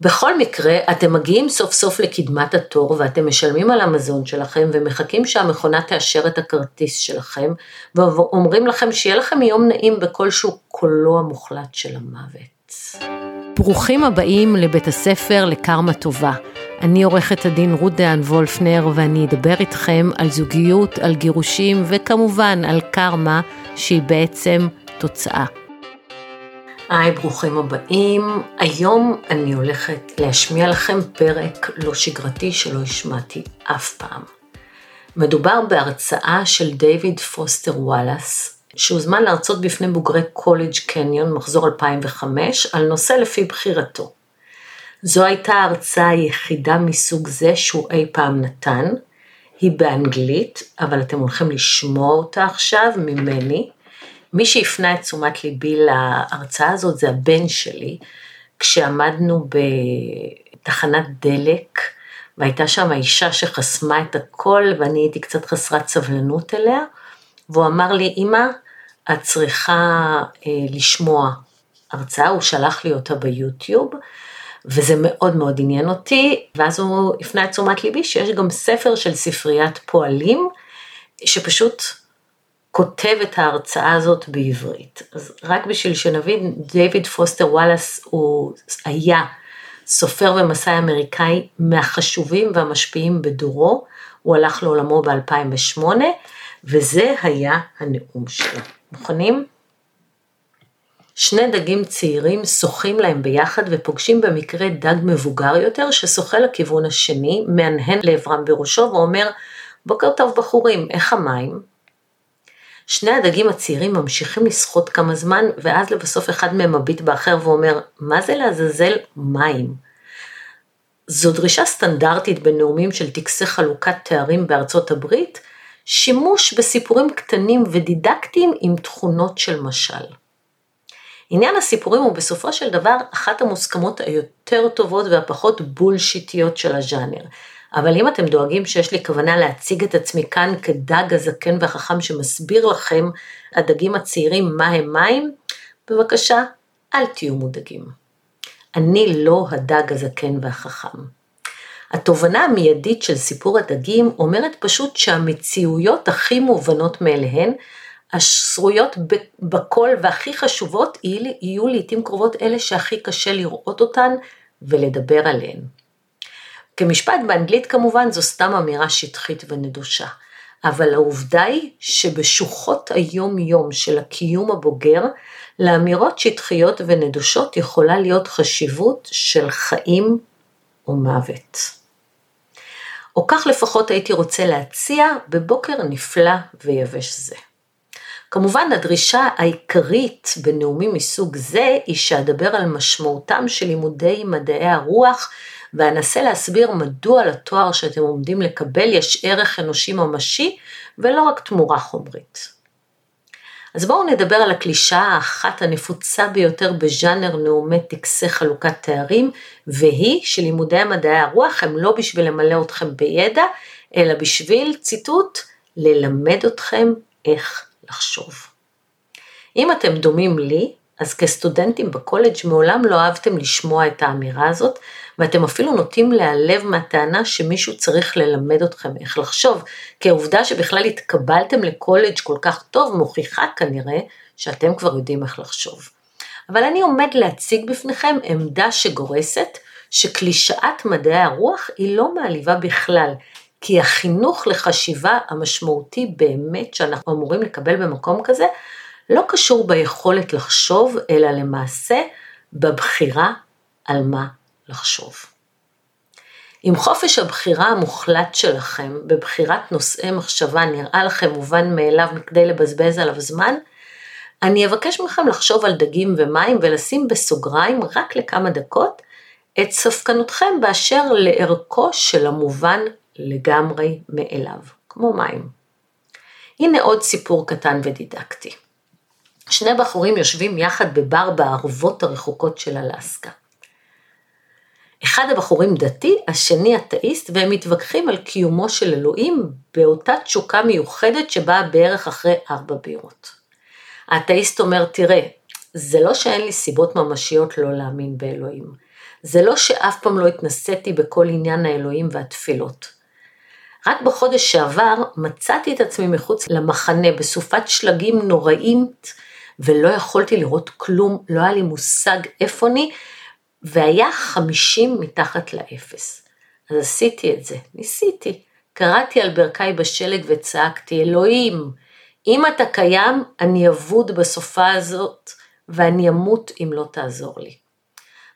בכל מקרה, אתם מגיעים סוף סוף לקדמת התור ואתם משלמים על המזון שלכם ומחכים שהמכונה תאשר את הכרטיס שלכם ואומרים לכם שיהיה לכם יום נעים בכלשהו קולו המוחלט של המוות. ברוכים הבאים לבית הספר לקרמה טובה. אני עורכת הדין רות דהן וולפנר ואני אדבר איתכם על זוגיות, על גירושים וכמובן על קרמה שהיא בעצם תוצאה. היי, ברוכים הבאים. היום אני הולכת להשמיע לכם פרק לא שגרתי שלא השמעתי אף פעם. מדובר בהרצאה של דיוויד פוסטר וואלאס, שהוזמן להרצות בפני בוגרי קולג' קניון, מחזור 2005, על נושא לפי בחירתו. זו הייתה ההרצאה היחידה מסוג זה שהוא אי פעם נתן. היא באנגלית, אבל אתם הולכים לשמוע אותה עכשיו ממני. מי שהפנה את תשומת ליבי להרצאה הזאת זה הבן שלי, כשעמדנו בתחנת דלק, והייתה שם אישה שחסמה את הכל, ואני הייתי קצת חסרת סבלנות אליה, והוא אמר לי, אמא, את צריכה אה, לשמוע הרצאה, הוא שלח לי אותה ביוטיוב, וזה מאוד מאוד עניין אותי, ואז הוא הפנה את תשומת ליבי שיש גם ספר של ספריית פועלים, שפשוט כותב את ההרצאה הזאת בעברית. אז רק בשביל שנבין, דיוויד פוסטר וואלאס הוא היה סופר ומסאי אמריקאי מהחשובים והמשפיעים בדורו, הוא הלך לעולמו ב-2008, וזה היה הנאום שלו. מוכנים? שני דגים צעירים שוחים להם ביחד ופוגשים במקרה דג מבוגר יותר ששוחה לכיוון השני, מהנהן לעברם בראשו ואומר, בוקר טוב בחורים, איך המים? שני הדגים הצעירים ממשיכים לשחות כמה זמן, ואז לבסוף אחד מהם מביט באחר ואומר, מה זה לעזאזל מים? זו דרישה סטנדרטית בנאומים של טקסי חלוקת תארים בארצות הברית, שימוש בסיפורים קטנים ודידקטיים עם תכונות של משל. עניין הסיפורים הוא בסופו של דבר אחת המוסכמות היותר טובות והפחות בולשיטיות של הז'אנר. אבל אם אתם דואגים שיש לי כוונה להציג את עצמי כאן כדג הזקן והחכם שמסביר לכם, הדגים הצעירים, מה הם מים, בבקשה, אל תהיו מודאגים. אני לא הדג הזקן והחכם. התובנה המיידית של סיפור הדגים אומרת פשוט שהמציאויות הכי מובנות מאליהן, השרויות בכל והכי חשובות, יהיו לעיתים קרובות אלה שהכי קשה לראות אותן ולדבר עליהן. כמשפט באנגלית כמובן זו סתם אמירה שטחית ונדושה, אבל העובדה היא שבשוחות היום יום של הקיום הבוגר, לאמירות שטחיות ונדושות יכולה להיות חשיבות של חיים או מוות. או כך לפחות הייתי רוצה להציע בבוקר נפלא ויבש זה. כמובן הדרישה העיקרית בנאומים מסוג זה היא שאדבר על משמעותם של לימודי מדעי הרוח ואנסה להסביר מדוע לתואר שאתם עומדים לקבל יש ערך אנושי ממשי ולא רק תמורה חומרית. אז בואו נדבר על הקלישאה האחת הנפוצה ביותר בז'אנר נאומי טקסי חלוקת תארים, והיא שלימודי מדעי הרוח הם לא בשביל למלא אתכם בידע, אלא בשביל, ציטוט, ללמד אתכם איך לחשוב. אם אתם דומים לי, אז כסטודנטים בקולג' מעולם לא אהבתם לשמוע את האמירה הזאת, ואתם אפילו נוטים להיעלב מהטענה שמישהו צריך ללמד אתכם איך לחשוב, כי העובדה שבכלל התקבלתם לקולג' כל כך טוב מוכיחה כנראה שאתם כבר יודעים איך לחשוב. אבל אני עומד להציג בפניכם עמדה שגורסת שקלישאת מדעי הרוח היא לא מעליבה בכלל, כי החינוך לחשיבה המשמעותי באמת שאנחנו אמורים לקבל במקום כזה, לא קשור ביכולת לחשוב, אלא למעשה בבחירה על מה לחשוב. אם חופש הבחירה המוחלט שלכם בבחירת נושאי מחשבה נראה לכם מובן מאליו מכדי לבזבז עליו זמן, אני אבקש מכם לחשוב על דגים ומים ולשים בסוגריים רק לכמה דקות את ספקנותכם באשר לערכו של המובן לגמרי מאליו, כמו מים. הנה עוד סיפור קטן ודידקטי. שני בחורים יושבים יחד בבר בערבות הרחוקות של אלסקה. אחד הבחורים דתי, השני אתאיסט, והם מתווכחים על קיומו של אלוהים באותה תשוקה מיוחדת שבאה בערך אחרי ארבע בירות. האתאיסט אומר, תראה, זה לא שאין לי סיבות ממשיות לא להאמין באלוהים. זה לא שאף פעם לא התנסיתי בכל עניין האלוהים והתפילות. רק בחודש שעבר מצאתי את עצמי מחוץ למחנה בסופת שלגים נוראים ולא יכולתי לראות כלום, לא היה לי מושג איפה אני, והיה חמישים מתחת לאפס. אז עשיתי את זה, ניסיתי. קראתי על ברכיי בשלג וצעקתי, אלוהים, אם אתה קיים, אני אבוד בסופה הזאת, ואני אמות אם לא תעזור לי.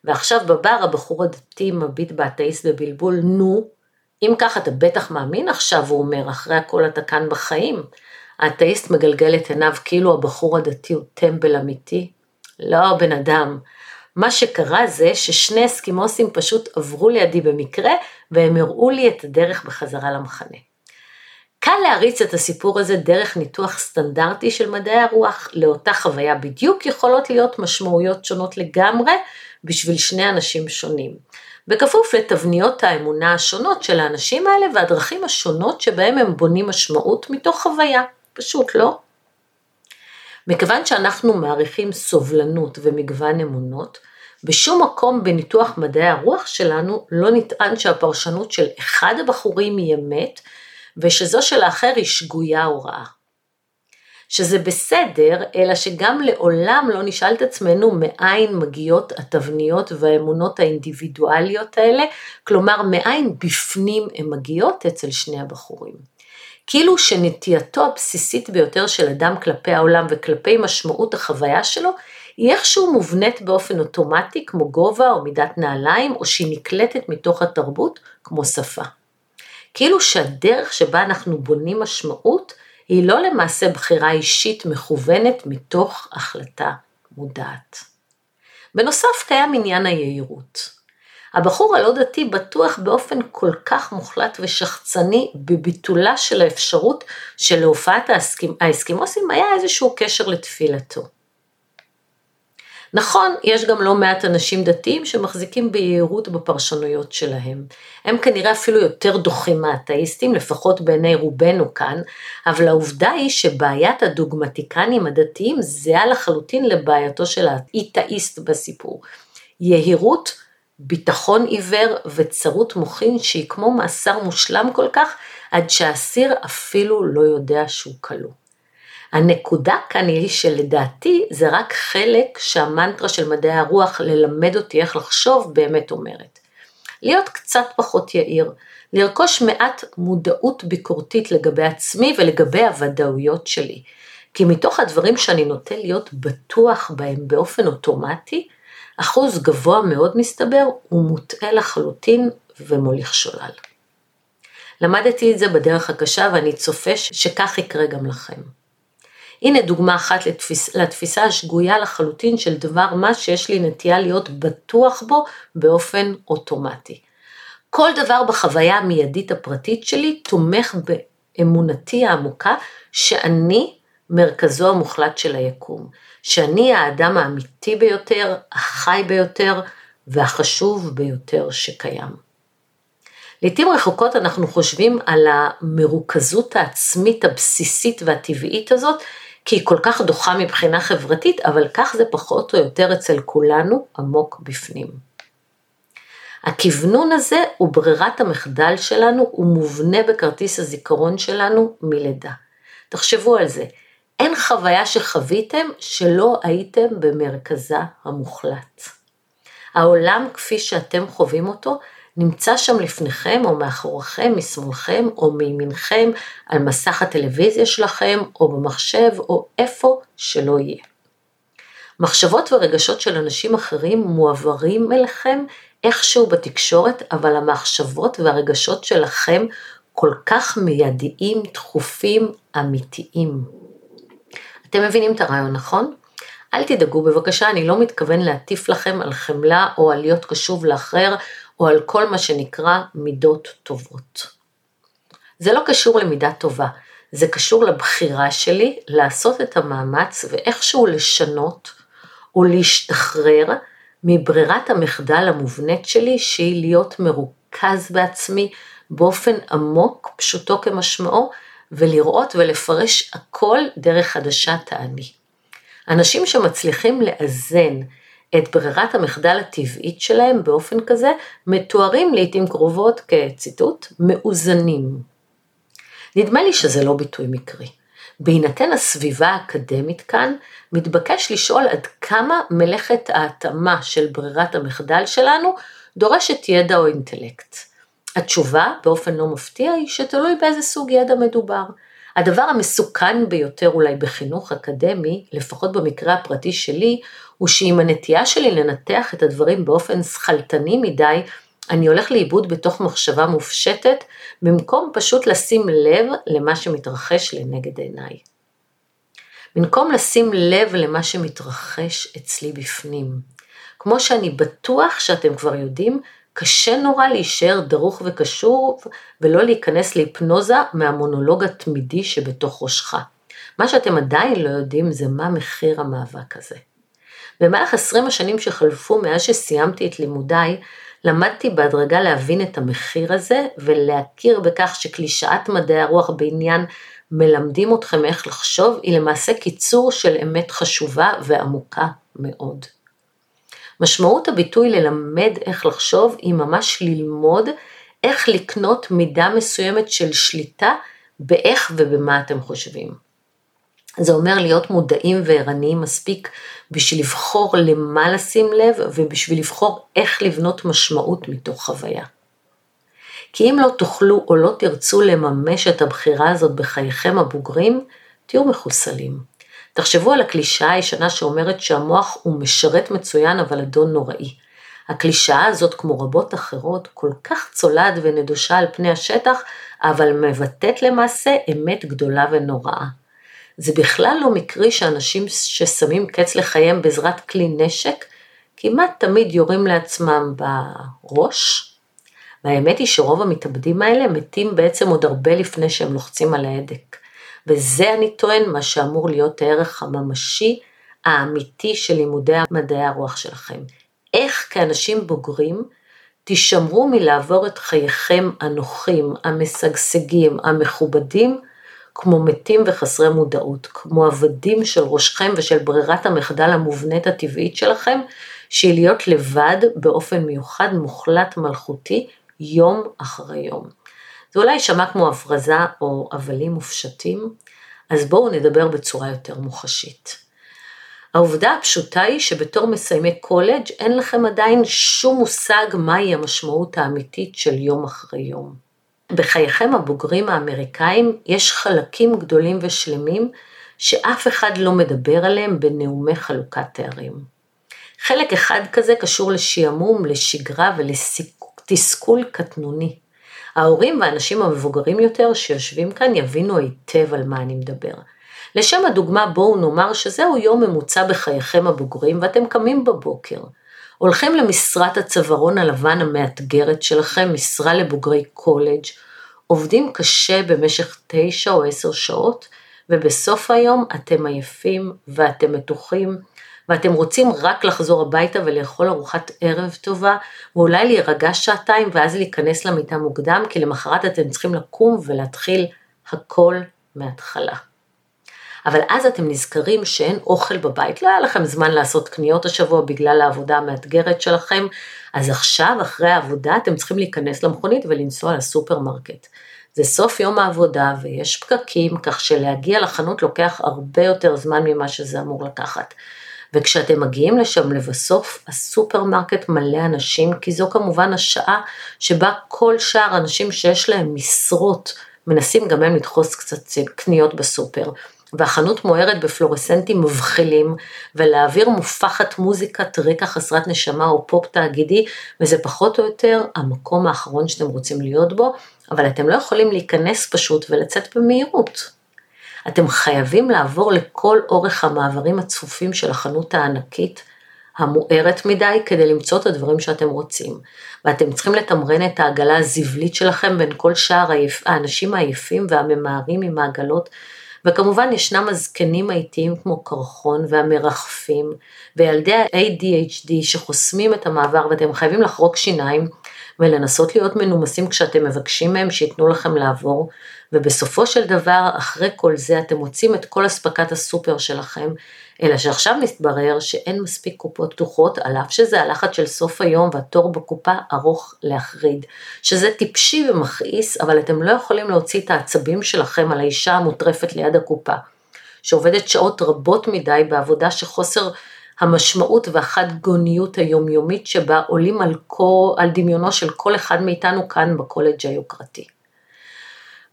ועכשיו בבר הבחור הדתי מביט באתאיסט בבלבול, נו, אם ככה אתה בטח מאמין עכשיו, הוא אומר, אחרי הכל אתה כאן בחיים. האתאיסט מגלגל את עיניו כאילו הבחור הדתי הוא טמבל אמיתי. לא, בן אדם. מה שקרה זה ששני אסקימוסים פשוט עברו לידי במקרה, והם הראו לי את הדרך בחזרה למחנה. קל להריץ את הסיפור הזה דרך ניתוח סטנדרטי של מדעי הרוח, לאותה חוויה בדיוק יכולות להיות משמעויות שונות לגמרי בשביל שני אנשים שונים. בכפוף לתבניות האמונה השונות של האנשים האלה והדרכים השונות שבהם הם בונים משמעות מתוך חוויה, פשוט לא. מכיוון שאנחנו מעריכים סובלנות ומגוון אמונות, בשום מקום בניתוח מדעי הרוח שלנו לא נטען שהפרשנות של אחד הבחורים היא אמת, ושזו של האחר היא שגויה או רעה. שזה בסדר, אלא שגם לעולם לא נשאל את עצמנו מאין מגיעות התבניות והאמונות האינדיבידואליות האלה, כלומר מאין בפנים הן מגיעות אצל שני הבחורים. כאילו שנטייתו הבסיסית ביותר של אדם כלפי העולם וכלפי משמעות החוויה שלו, היא איכשהו מובנית באופן אוטומטי כמו גובה או מידת נעליים, או שהיא נקלטת מתוך התרבות כמו שפה. כאילו שהדרך שבה אנחנו בונים משמעות היא לא למעשה בחירה אישית מכוונת מתוך החלטה מודעת. בנוסף קיים עניין היהירות. הבחור הלא דתי בטוח באופן כל כך מוחלט ושחצני בביטולה של האפשרות שלהופעת האסקימוסים היה איזשהו קשר לתפילתו. נכון, יש גם לא מעט אנשים דתיים שמחזיקים ביהירות בפרשנויות שלהם. הם כנראה אפילו יותר דוחים מהאתאיסטים, לפחות בעיני רובנו כאן, אבל העובדה היא שבעיית הדוגמטיקנים הדתיים זהה לחלוטין לבעייתו של האיתאיסט בסיפור. יהירות, ביטחון עיוור וצרות מוחין שהיא כמו מאסר מושלם כל כך, עד שהאסיר אפילו לא יודע שהוא כלוא. הנקודה כאן היא שלדעתי זה רק חלק שהמנטרה של מדעי הרוח ללמד אותי איך לחשוב באמת אומרת. להיות קצת פחות יאיר, לרכוש מעט מודעות ביקורתית לגבי עצמי ולגבי הוודאויות שלי. כי מתוך הדברים שאני נוטה להיות בטוח בהם באופן אוטומטי, אחוז גבוה מאוד מסתבר הוא מוטעה לחלוטין ומוליך שולל. למדתי את זה בדרך הקשה ואני צופה שכך יקרה גם לכם. הנה דוגמה אחת לתפיס, לתפיסה השגויה לחלוטין של דבר מה שיש לי נטייה להיות בטוח בו באופן אוטומטי. כל דבר בחוויה המיידית הפרטית שלי תומך באמונתי העמוקה שאני מרכזו המוחלט של היקום, שאני האדם האמיתי ביותר, החי ביותר והחשוב ביותר שקיים. לעתים רחוקות אנחנו חושבים על המרוכזות העצמית הבסיסית והטבעית הזאת כי היא כל כך דוחה מבחינה חברתית, אבל כך זה פחות או יותר אצל כולנו עמוק בפנים. הכוונון הזה הוא ברירת המחדל שלנו, הוא מובנה בכרטיס הזיכרון שלנו מלידה. תחשבו על זה, אין חוויה שחוויתם שלא הייתם במרכזה המוחלט. העולם כפי שאתם חווים אותו נמצא שם לפניכם או מאחוריכם, משמאלכם או מימינכם, על מסך הטלוויזיה שלכם או במחשב או איפה שלא יהיה. מחשבות ורגשות של אנשים אחרים מועברים אליכם איכשהו בתקשורת, אבל המחשבות והרגשות שלכם כל כך מיידיים, דחופים, אמיתיים. אתם מבינים את הרעיון, נכון? אל תדאגו בבקשה, אני לא מתכוון להטיף לכם על חמלה או על להיות קשוב לאחר או על כל מה שנקרא מידות טובות. זה לא קשור למידה טובה, זה קשור לבחירה שלי לעשות את המאמץ ואיכשהו לשנות או להשתחרר מברירת המחדל המובנית שלי שהיא להיות מרוכז בעצמי באופן עמוק, פשוטו כמשמעו, ולראות ולפרש הכל דרך חדשת האני. אנשים שמצליחים לאזן את ברירת המחדל הטבעית שלהם באופן כזה, מתוארים לעיתים קרובות כציטוט, מאוזנים. נדמה לי שזה לא ביטוי מקרי. בהינתן הסביבה האקדמית כאן, מתבקש לשאול עד כמה מלאכת ההתאמה של ברירת המחדל שלנו דורשת ידע או אינטלקט. התשובה, באופן לא מפתיע, היא שתלוי באיזה סוג ידע מדובר. הדבר המסוכן ביותר אולי בחינוך אקדמי, לפחות במקרה הפרטי שלי, הוא שאם הנטייה שלי לנתח את הדברים באופן שכלתני מדי, אני הולך לאיבוד בתוך מחשבה מופשטת, במקום פשוט לשים לב למה שמתרחש לנגד עיניי. במקום לשים לב למה שמתרחש אצלי בפנים. כמו שאני בטוח שאתם כבר יודעים, קשה נורא להישאר דרוך וקשור ולא להיכנס להיפנוזה מהמונולוג התמידי שבתוך ראשך. מה שאתם עדיין לא יודעים זה מה מחיר המאבק הזה. במהלך 20 השנים שחלפו מאז שסיימתי את לימודיי, למדתי בהדרגה להבין את המחיר הזה ולהכיר בכך שקלישאת מדעי הרוח בעניין מלמדים אתכם איך לחשוב היא למעשה קיצור של אמת חשובה ועמוקה מאוד. משמעות הביטוי ללמד איך לחשוב היא ממש ללמוד איך לקנות מידה מסוימת של שליטה באיך ובמה אתם חושבים. זה אומר להיות מודעים וערניים מספיק בשביל לבחור למה לשים לב ובשביל לבחור איך לבנות משמעות מתוך חוויה. כי אם לא תוכלו או לא תרצו לממש את הבחירה הזאת בחייכם הבוגרים, תהיו מחוסלים. תחשבו על הקלישאה הישנה שאומרת שהמוח הוא משרת מצוין אבל אדון נוראי. הקלישאה הזאת, כמו רבות אחרות, כל כך צולעת ונדושה על פני השטח, אבל מבטאת למעשה אמת גדולה ונוראה. זה בכלל לא מקרי שאנשים ששמים קץ לחייהם בעזרת כלי נשק, כמעט תמיד יורים לעצמם בראש, והאמת היא שרוב המתאבדים האלה מתים בעצם עוד הרבה לפני שהם לוחצים על ההדק. וזה אני טוען מה שאמור להיות הערך הממשי, האמיתי של לימודי מדעי הרוח שלכם. איך כאנשים בוגרים תישמרו מלעבור את חייכם הנוחים, המשגשגים, המכובדים, כמו מתים וחסרי מודעות, כמו עבדים של ראשכם ושל ברירת המחדל המובנית הטבעית שלכם, שהיא להיות לבד באופן מיוחד, מוחלט, מלכותי, יום אחרי יום. זה אולי יישמע כמו הפרזה או הבלים מופשטים, אז בואו נדבר בצורה יותר מוחשית. העובדה הפשוטה היא שבתור מסיימי קולג' אין לכם עדיין שום מושג מהי המשמעות האמיתית של יום אחרי יום. בחייכם הבוגרים האמריקאים יש חלקים גדולים ושלמים שאף אחד לא מדבר עליהם בנאומי חלוקת תארים. חלק אחד כזה קשור לשעמום, לשגרה ולתסכול קטנוני. ההורים והאנשים המבוגרים יותר שיושבים כאן יבינו היטב על מה אני מדבר. לשם הדוגמה בואו נאמר שזהו יום ממוצע בחייכם הבוגרים ואתם קמים בבוקר. הולכים למשרת הצווארון הלבן המאתגרת שלכם, משרה לבוגרי קולג', עובדים קשה במשך תשע או עשר שעות, ובסוף היום אתם עייפים ואתם מתוחים, ואתם רוצים רק לחזור הביתה ולאכול ארוחת ערב טובה, ואולי להירגע שעתיים ואז להיכנס למיטה מוקדם, כי למחרת אתם צריכים לקום ולהתחיל הכל מההתחלה. אבל אז אתם נזכרים שאין אוכל בבית, לא היה לכם זמן לעשות קניות השבוע בגלל העבודה המאתגרת שלכם, אז עכשיו, אחרי העבודה, אתם צריכים להיכנס למכונית ולנסוע לסופרמרקט. זה סוף יום העבודה ויש פקקים, כך שלהגיע לחנות לוקח הרבה יותר זמן ממה שזה אמור לקחת. וכשאתם מגיעים לשם לבסוף, הסופרמרקט מלא אנשים, כי זו כמובן השעה שבה כל שאר האנשים שיש להם משרות, מנסים גם הם לדחוס קצת קניות בסופר. והחנות מוארת בפלורסנטים מבחילים, ולאוויר מופחת מוזיקת רקע חסרת נשמה או פופ תאגידי, וזה פחות או יותר המקום האחרון שאתם רוצים להיות בו, אבל אתם לא יכולים להיכנס פשוט ולצאת במהירות. אתם חייבים לעבור לכל אורך המעברים הצפופים של החנות הענקית, המוארת מדי, כדי למצוא את הדברים שאתם רוצים. ואתם צריכים לתמרן את העגלה הזבלית שלכם בין כל שאר האנשים העייפים והממהרים עם העגלות וכמובן ישנם הזקנים האיטיים כמו קרחון והמרחפים, וילדי ה-ADHD שחוסמים את המעבר ואתם חייבים לחרוק שיניים ולנסות להיות מנומסים כשאתם מבקשים מהם שייתנו לכם לעבור, ובסופו של דבר, אחרי כל זה אתם מוצאים את כל אספקת הסופר שלכם, אלא שעכשיו מתברר שאין מספיק קופות פתוחות, על אף שזה הלחץ של סוף היום והתור בקופה ארוך להחריד. שזה טיפשי ומכעיס, אבל אתם לא יכולים להוציא את העצבים שלכם על האישה המוטרפת ליד הקופה, שעובדת שעות רבות מדי בעבודה שחוסר המשמעות והחד גוניות היומיומית שבה עולים על, כל, על דמיונו של כל אחד מאיתנו כאן בקולג' היוקרתי.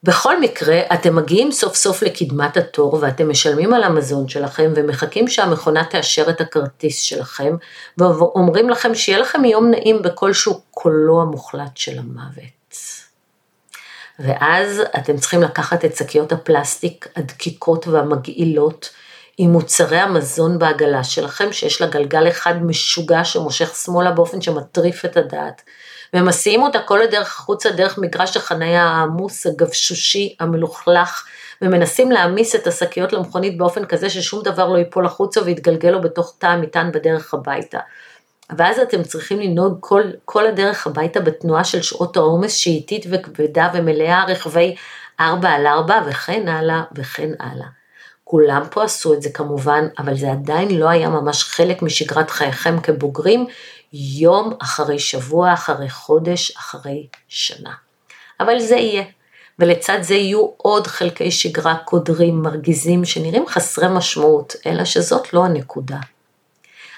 בכל מקרה, אתם מגיעים סוף סוף לקדמת התור ואתם משלמים על המזון שלכם ומחכים שהמכונה תאשר את הכרטיס שלכם ואומרים לכם שיהיה לכם יום נעים בכלשהו קולו המוחלט של המוות. ואז אתם צריכים לקחת את שקיות הפלסטיק הדקיקות והמגעילות עם מוצרי המזון בעגלה שלכם שיש לה גלגל אחד משוגע שמושך שמאלה באופן שמטריף את הדעת ומסיעים אותה כל הדרך החוצה דרך מגרש החניה העמוס, הגבשושי, המלוכלך, ומנסים להעמיס את השקיות למכונית באופן כזה ששום דבר לא ייפול החוצה ויתגלגל לו בתוך תא המטען בדרך הביתה. ואז אתם צריכים לנהוג כל, כל הדרך הביתה בתנועה של שעות העומס שהיא איטית וכבדה ומלאה רכבי 4 על 4 וכן הלאה וכן הלאה. כולם פה עשו את זה כמובן, אבל זה עדיין לא היה ממש חלק משגרת חייכם כבוגרים, יום אחרי שבוע, אחרי חודש, אחרי שנה. אבל זה יהיה. ולצד זה יהיו עוד חלקי שגרה קודרים, מרגיזים, שנראים חסרי משמעות, אלא שזאת לא הנקודה.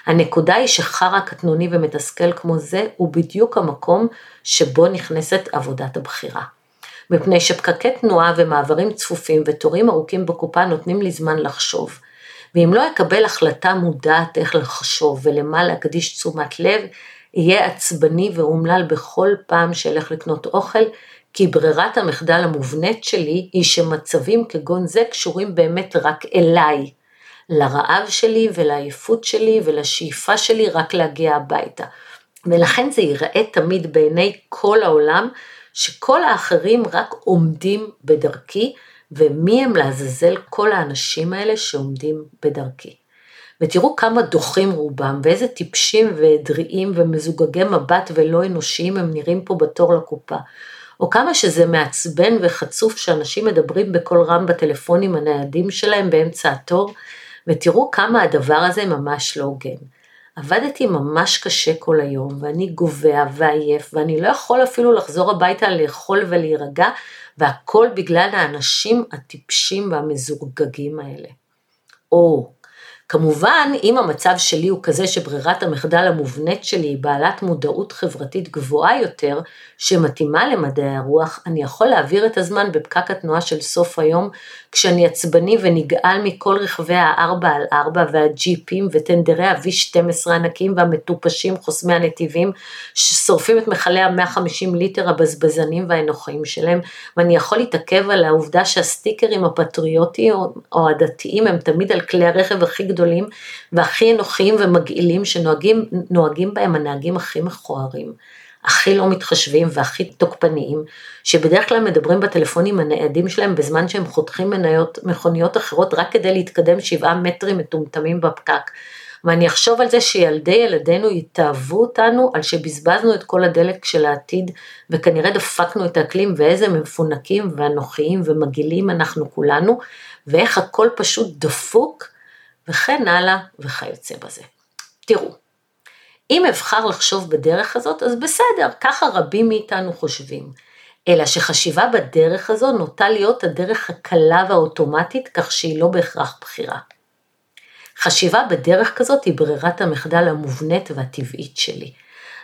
הנקודה היא שחרא קטנוני ומתסכל כמו זה, הוא בדיוק המקום שבו נכנסת עבודת הבחירה. מפני שפקקי תנועה ומעברים צפופים ותורים ארוכים בקופה נותנים לי זמן לחשוב. ואם לא אקבל החלטה מודעת איך לחשוב ולמה להקדיש תשומת לב, אהיה עצבני ואומלל בכל פעם שאלך לקנות אוכל, כי ברירת המחדל המובנית שלי היא שמצבים כגון זה קשורים באמת רק אליי, לרעב שלי ולעייפות שלי ולשאיפה שלי רק להגיע הביתה. ולכן זה ייראה תמיד בעיני כל העולם שכל האחרים רק עומדים בדרכי, ומי הם לעזאזל כל האנשים האלה שעומדים בדרכי. ותראו כמה דוחים רובם, ואיזה טיפשים ועדריים ומזוגגי מבט ולא אנושיים הם נראים פה בתור לקופה. או כמה שזה מעצבן וחצוף שאנשים מדברים בקול רם בטלפונים הניידים שלהם באמצע התור, ותראו כמה הדבר הזה ממש לא הוגן. עבדתי ממש קשה כל היום, ואני גובע ועייף, ואני לא יכול אפילו לחזור הביתה לאכול ולהירגע, והכל בגלל האנשים הטיפשים והמזורגגים האלה. או, כמובן, אם המצב שלי הוא כזה שברירת המחדל המובנית שלי היא בעלת מודעות חברתית גבוהה יותר, שמתאימה למדעי הרוח, אני יכול להעביר את הזמן בפקק התנועה של סוף היום, כשאני עצבני ונגעל מכל רכבי הארבע על ארבע והג'יפים וטנדרי ה-V12 הענקים והמטופשים חוסמי הנתיבים, ששורפים את מכלי ה-150 ליטר הבזבזנים והאנוכיים שלהם, ואני יכול להתעכב על העובדה שהסטיקרים הפטריוטיים או הדתיים הם תמיד על כלי הרכב הכי גדולים והכי אנוכיים ומגעילים שנוהגים בהם הנהגים הכי מכוערים. הכי לא מתחשבים והכי תוקפניים, שבדרך כלל מדברים בטלפונים הניידים שלהם בזמן שהם חותכים מניות, מכוניות אחרות רק כדי להתקדם שבעה מטרים מטומטמים בפקק. ואני אחשוב על זה שילדי ילדינו יתאהבו אותנו על שבזבזנו את כל הדלק של העתיד וכנראה דפקנו את האקלים ואיזה מפונקים ואנוכיים ומגעילים אנחנו כולנו ואיך הכל פשוט דפוק וכן הלאה וכיוצא בזה. תראו, אם אבחר לחשוב בדרך הזאת, אז בסדר, ככה רבים מאיתנו חושבים. אלא שחשיבה בדרך הזו נוטה להיות הדרך הקלה והאוטומטית, כך שהיא לא בהכרח בחירה. חשיבה בדרך כזאת היא ברירת המחדל המובנית והטבעית שלי.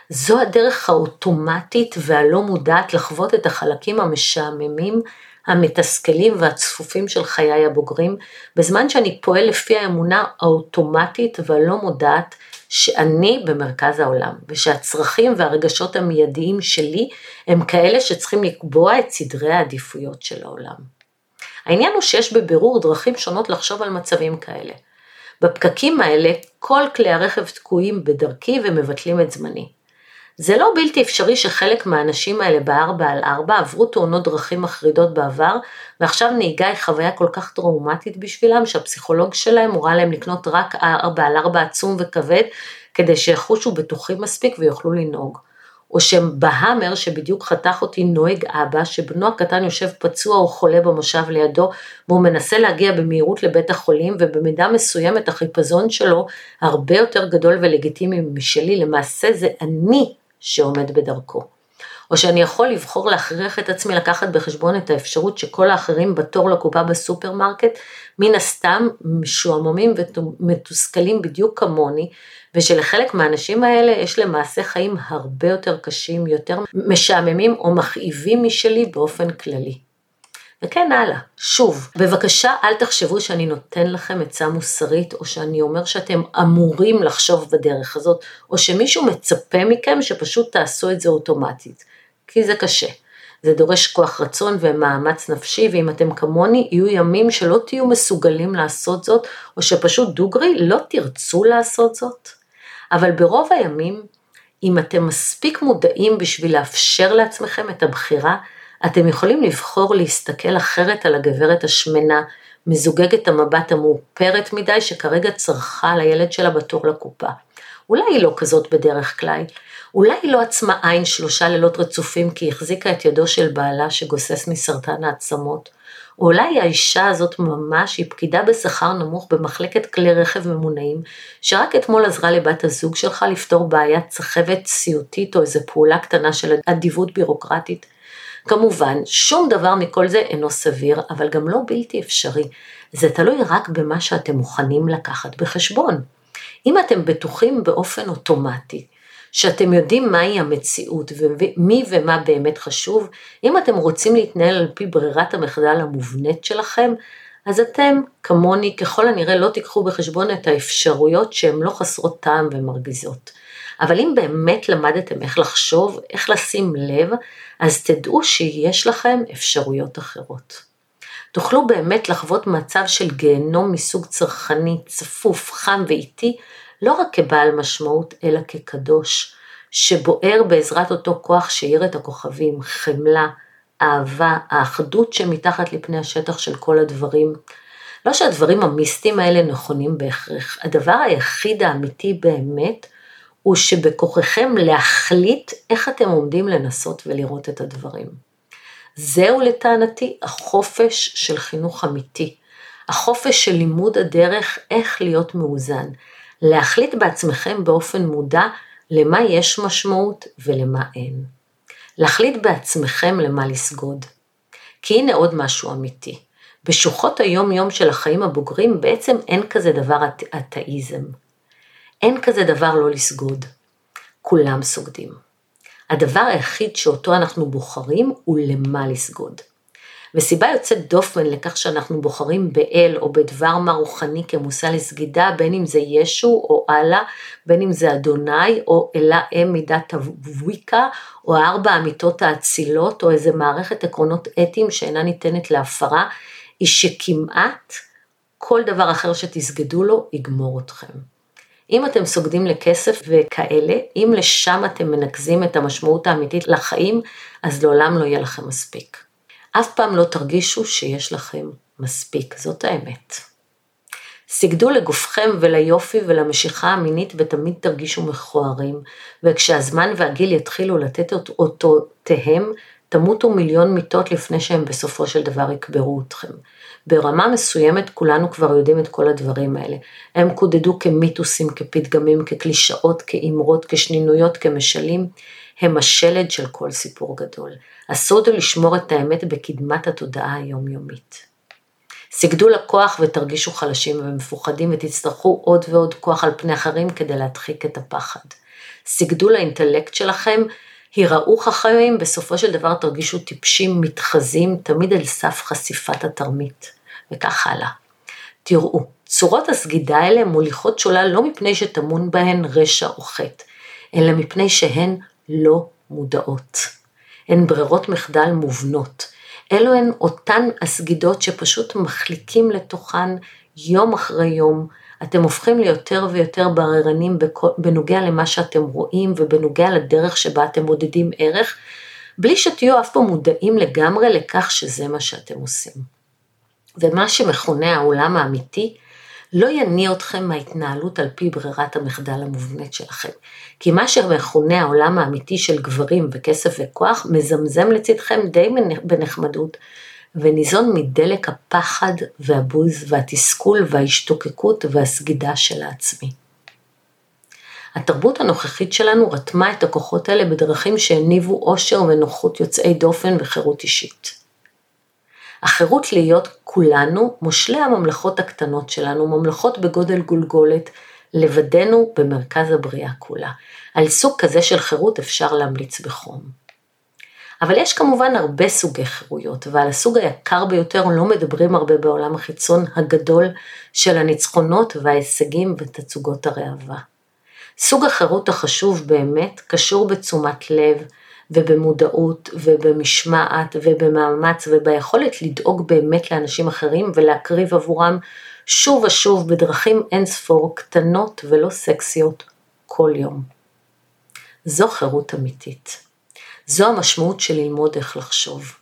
זו הדרך האוטומטית והלא מודעת לחוות את החלקים המשעממים, המתסכלים והצפופים של חיי הבוגרים, בזמן שאני פועל לפי האמונה האוטומטית והלא מודעת שאני במרכז העולם, ושהצרכים והרגשות המיידיים שלי הם כאלה שצריכים לקבוע את סדרי העדיפויות של העולם. העניין הוא שיש בבירור דרכים שונות לחשוב על מצבים כאלה. בפקקים האלה כל כלי הרכב תקועים בדרכי ומבטלים את זמני. זה לא בלתי אפשרי שחלק מהאנשים האלה בארבע על ארבע עברו תאונות דרכים מחרידות בעבר, ועכשיו נהיגה היא חוויה כל כך טראומטית בשבילם, שהפסיכולוג שלהם הורה להם לקנות רק ארבע על ארבע עצום וכבד, כדי שיחושו בטוחים מספיק ויוכלו לנהוג. או שבהאמר שבדיוק חתך אותי נוהג אבא, שבנו הקטן יושב פצוע או חולה במושב לידו, והוא מנסה להגיע במהירות לבית החולים, ובמידה מסוימת החיפזון שלו הרבה יותר גדול ולגיטימי משלי, למעשה זה אני שעומד בדרכו. או שאני יכול לבחור להכריח את עצמי לקחת בחשבון את האפשרות שכל האחרים בתור לקופה בסופרמרקט, מן הסתם משועממים ומתוסכלים בדיוק כמוני, ושלחלק מהאנשים האלה יש למעשה חיים הרבה יותר קשים, יותר משעממים או מכאיבים משלי באופן כללי. וכן הלאה. שוב, בבקשה אל תחשבו שאני נותן לכם עצה מוסרית, או שאני אומר שאתם אמורים לחשוב בדרך הזאת, או שמישהו מצפה מכם שפשוט תעשו את זה אוטומטית. כי זה קשה. זה דורש כוח רצון ומאמץ נפשי, ואם אתם כמוני, יהיו ימים שלא תהיו מסוגלים לעשות זאת, או שפשוט דוגרי לא תרצו לעשות זאת. אבל ברוב הימים, אם אתם מספיק מודעים בשביל לאפשר לעצמכם את הבחירה, אתם יכולים לבחור להסתכל אחרת על הגברת השמנה, מזוגגת המבט המאופרת מדי שכרגע צרכה לילד שלה בתור לקופה. אולי היא לא כזאת בדרך כלל, אולי היא לא עצמה עין שלושה לילות רצופים כי החזיקה את ידו של בעלה שגוסס מסרטן העצמות, או אולי האישה הזאת ממש היא פקידה בשכר נמוך במחלקת כלי רכב ממונעים, שרק אתמול עזרה לבת הזוג שלך לפתור בעיית סחבת סיוטית או איזו פעולה קטנה של אדיבות בירוקרטית. כמובן, שום דבר מכל זה אינו סביר, אבל גם לא בלתי אפשרי. זה תלוי רק במה שאתם מוכנים לקחת בחשבון. אם אתם בטוחים באופן אוטומטי שאתם יודעים מהי המציאות ומי ומה באמת חשוב, אם אתם רוצים להתנהל על פי ברירת המחדל המובנית שלכם, אז אתם, כמוני, ככל הנראה לא תיקחו בחשבון את האפשרויות שהן לא חסרות טעם ומרגיזות. אבל אם באמת למדתם איך לחשוב, איך לשים לב, אז תדעו שיש לכם אפשרויות אחרות. תוכלו באמת לחוות מצב של גיהנום מסוג צרכני, צפוף, חם ואיטי, לא רק כבעל משמעות, אלא כקדוש, שבוער בעזרת אותו כוח שאיר את הכוכבים, חמלה, אהבה, האחדות שמתחת לפני השטח של כל הדברים. לא שהדברים המיסטיים האלה נכונים בהכרח, הדבר היחיד האמיתי באמת, הוא שבכוחכם להחליט איך אתם עומדים לנסות ולראות את הדברים. זהו לטענתי החופש של חינוך אמיתי, החופש של לימוד הדרך איך להיות מאוזן, להחליט בעצמכם באופן מודע למה יש משמעות ולמה אין. להחליט בעצמכם למה לסגוד. כי הנה עוד משהו אמיתי. בשוחות היום יום של החיים הבוגרים בעצם אין כזה דבר אתאיזם. אין כזה דבר לא לסגוד. כולם סוגדים. הדבר היחיד שאותו אנחנו בוחרים הוא למה לסגוד. וסיבה יוצאת דופן לכך שאנחנו בוחרים באל או בדבר מה רוחני כמושא לסגידה, בין אם זה ישו או אללה, בין אם זה אדוני או אלה אם מידת הוויקה, או ארבע אמיתות האצילות, או איזה מערכת עקרונות אתיים שאינה ניתנת להפרה, היא שכמעט כל דבר אחר שתסגדו לו יגמור אתכם. אם אתם סוגדים לכסף וכאלה, אם לשם אתם מנקזים את המשמעות האמיתית לחיים, אז לעולם לא יהיה לכם מספיק. אף פעם לא תרגישו שיש לכם מספיק, זאת האמת. סגדו לגופכם וליופי ולמשיכה המינית ותמיד תרגישו מכוערים, וכשהזמן והגיל יתחילו לתת אותותיהם, תמותו מיליון מיטות לפני שהם בסופו של דבר יקברו אתכם. ברמה מסוימת כולנו כבר יודעים את כל הדברים האלה. הם קודדו כמיתוסים, כפתגמים, כקלישאות, כאמרות, כשנינויות, כמשלים. הם השלד של כל סיפור גדול. הסוד הוא לשמור את האמת בקדמת התודעה היומיומית. סגדו לכוח ותרגישו חלשים ומפוחדים ותצטרכו עוד ועוד כוח על פני אחרים כדי להדחיק את הפחד. סגדו לאינטלקט שלכם, היראו חכמים, בסופו של דבר תרגישו טיפשים, מתחזים, תמיד על סף חשיפת התרמית, וכך הלאה. תראו, צורות הסגידה האלה מוליכות שולל לא מפני שטמון בהן רשע או חטא, אלא מפני שהן לא מודעות. הן ברירות מחדל מובנות. אלו הן אותן הסגידות שפשוט מחליקים לתוכן יום אחרי יום. אתם הופכים ליותר ויותר בררנים בנוגע למה שאתם רואים ובנוגע לדרך שבה אתם מודדים ערך, בלי שתהיו אף פעם מודעים לגמרי לכך שזה מה שאתם עושים. ומה שמכונה העולם האמיתי, לא יניע אתכם מההתנהלות על פי ברירת המחדל המובנית שלכם. כי מה שמכונה העולם האמיתי של גברים וכסף וכוח, מזמזם לצדכם די בנחמדות, וניזון מדלק הפחד והבוז והתסכול וההשתוקקות והסגידה של העצמי. התרבות הנוכחית שלנו רתמה את הכוחות האלה בדרכים שהניבו עושר ונוחות יוצאי דופן וחירות אישית. החירות להיות כולנו מושלי הממלכות הקטנות שלנו, ממלכות בגודל גולגולת, לבדנו במרכז הבריאה כולה. על סוג כזה של חירות אפשר להמליץ בחום. אבל יש כמובן הרבה סוגי חירויות, ועל הסוג היקר ביותר לא מדברים הרבה בעולם החיצון הגדול של הניצחונות וההישגים ותצוגות הראווה. סוג החירות החשוב באמת קשור בתשומת לב ובמודעות ובמשמעת ובמאמץ וביכולת לדאוג באמת לאנשים אחרים ולהקריב עבורם שוב ושוב בדרכים אין ספור קטנות ולא סקסיות כל יום. זו חירות אמיתית. זו המשמעות של ללמוד איך לחשוב.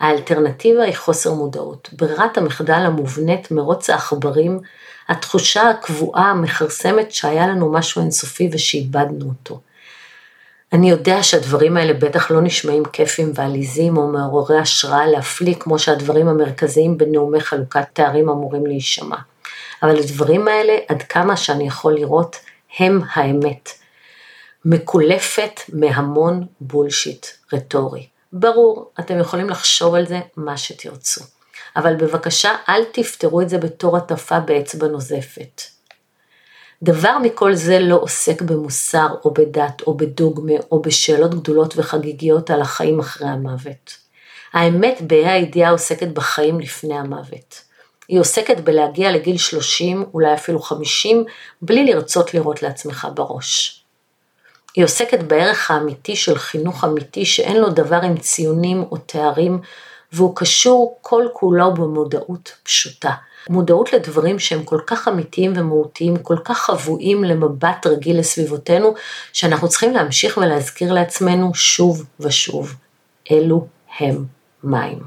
האלטרנטיבה היא חוסר מודעות. ברירת המחדל המובנית מרוץ העכברים, התחושה הקבועה המכרסמת שהיה לנו משהו אינסופי ושאיבדנו אותו. אני יודע שהדברים האלה בטח לא נשמעים כיפים ועליזים או מעוררי השראה להפליא כמו שהדברים המרכזיים בנאומי חלוקת תארים אמורים להישמע. אבל הדברים האלה, עד כמה שאני יכול לראות, הם האמת. מקולפת מהמון בולשיט רטורי. ברור, אתם יכולים לחשוב על זה מה שתרצו. אבל בבקשה אל תפתרו את זה בתור הטפה באצבע נוזפת. דבר מכל זה לא עוסק במוסר או בדת או בדוגמה או בשאלות גדולות וחגיגיות על החיים אחרי המוות. האמת בה"א הידיעה עוסקת בחיים לפני המוות. היא עוסקת בלהגיע לגיל 30, אולי אפילו 50, בלי לרצות לראות לעצמך בראש. היא עוסקת בערך האמיתי של חינוך אמיתי שאין לו דבר עם ציונים או תארים, והוא קשור כל כולו במודעות פשוטה. מודעות לדברים שהם כל כך אמיתיים ומהותיים, כל כך חבויים למבט רגיל לסביבותינו, שאנחנו צריכים להמשיך ולהזכיר לעצמנו שוב ושוב, אלו הם מים.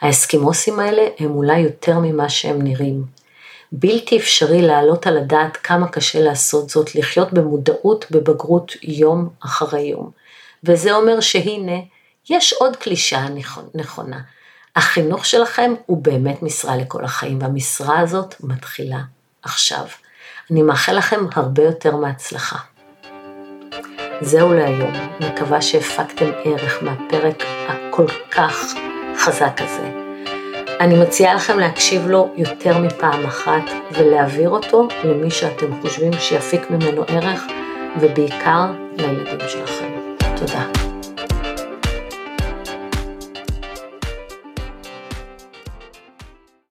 האסקימוסים האלה הם אולי יותר ממה שהם נראים. בלתי אפשרי להעלות על הדעת כמה קשה לעשות זאת, לחיות במודעות בבגרות יום אחרי יום. וזה אומר שהנה, יש עוד קלישאה נכונה. החינוך שלכם הוא באמת משרה לכל החיים, והמשרה הזאת מתחילה עכשיו. אני מאחל לכם הרבה יותר מהצלחה. זהו להיום, מקווה שהפקתם ערך מהפרק הכל כך חזק הזה. אני מציעה לכם להקשיב לו יותר מפעם אחת ולהעביר אותו למי שאתם חושבים שיפיק ממנו ערך, ובעיקר לילדים שלכם. תודה.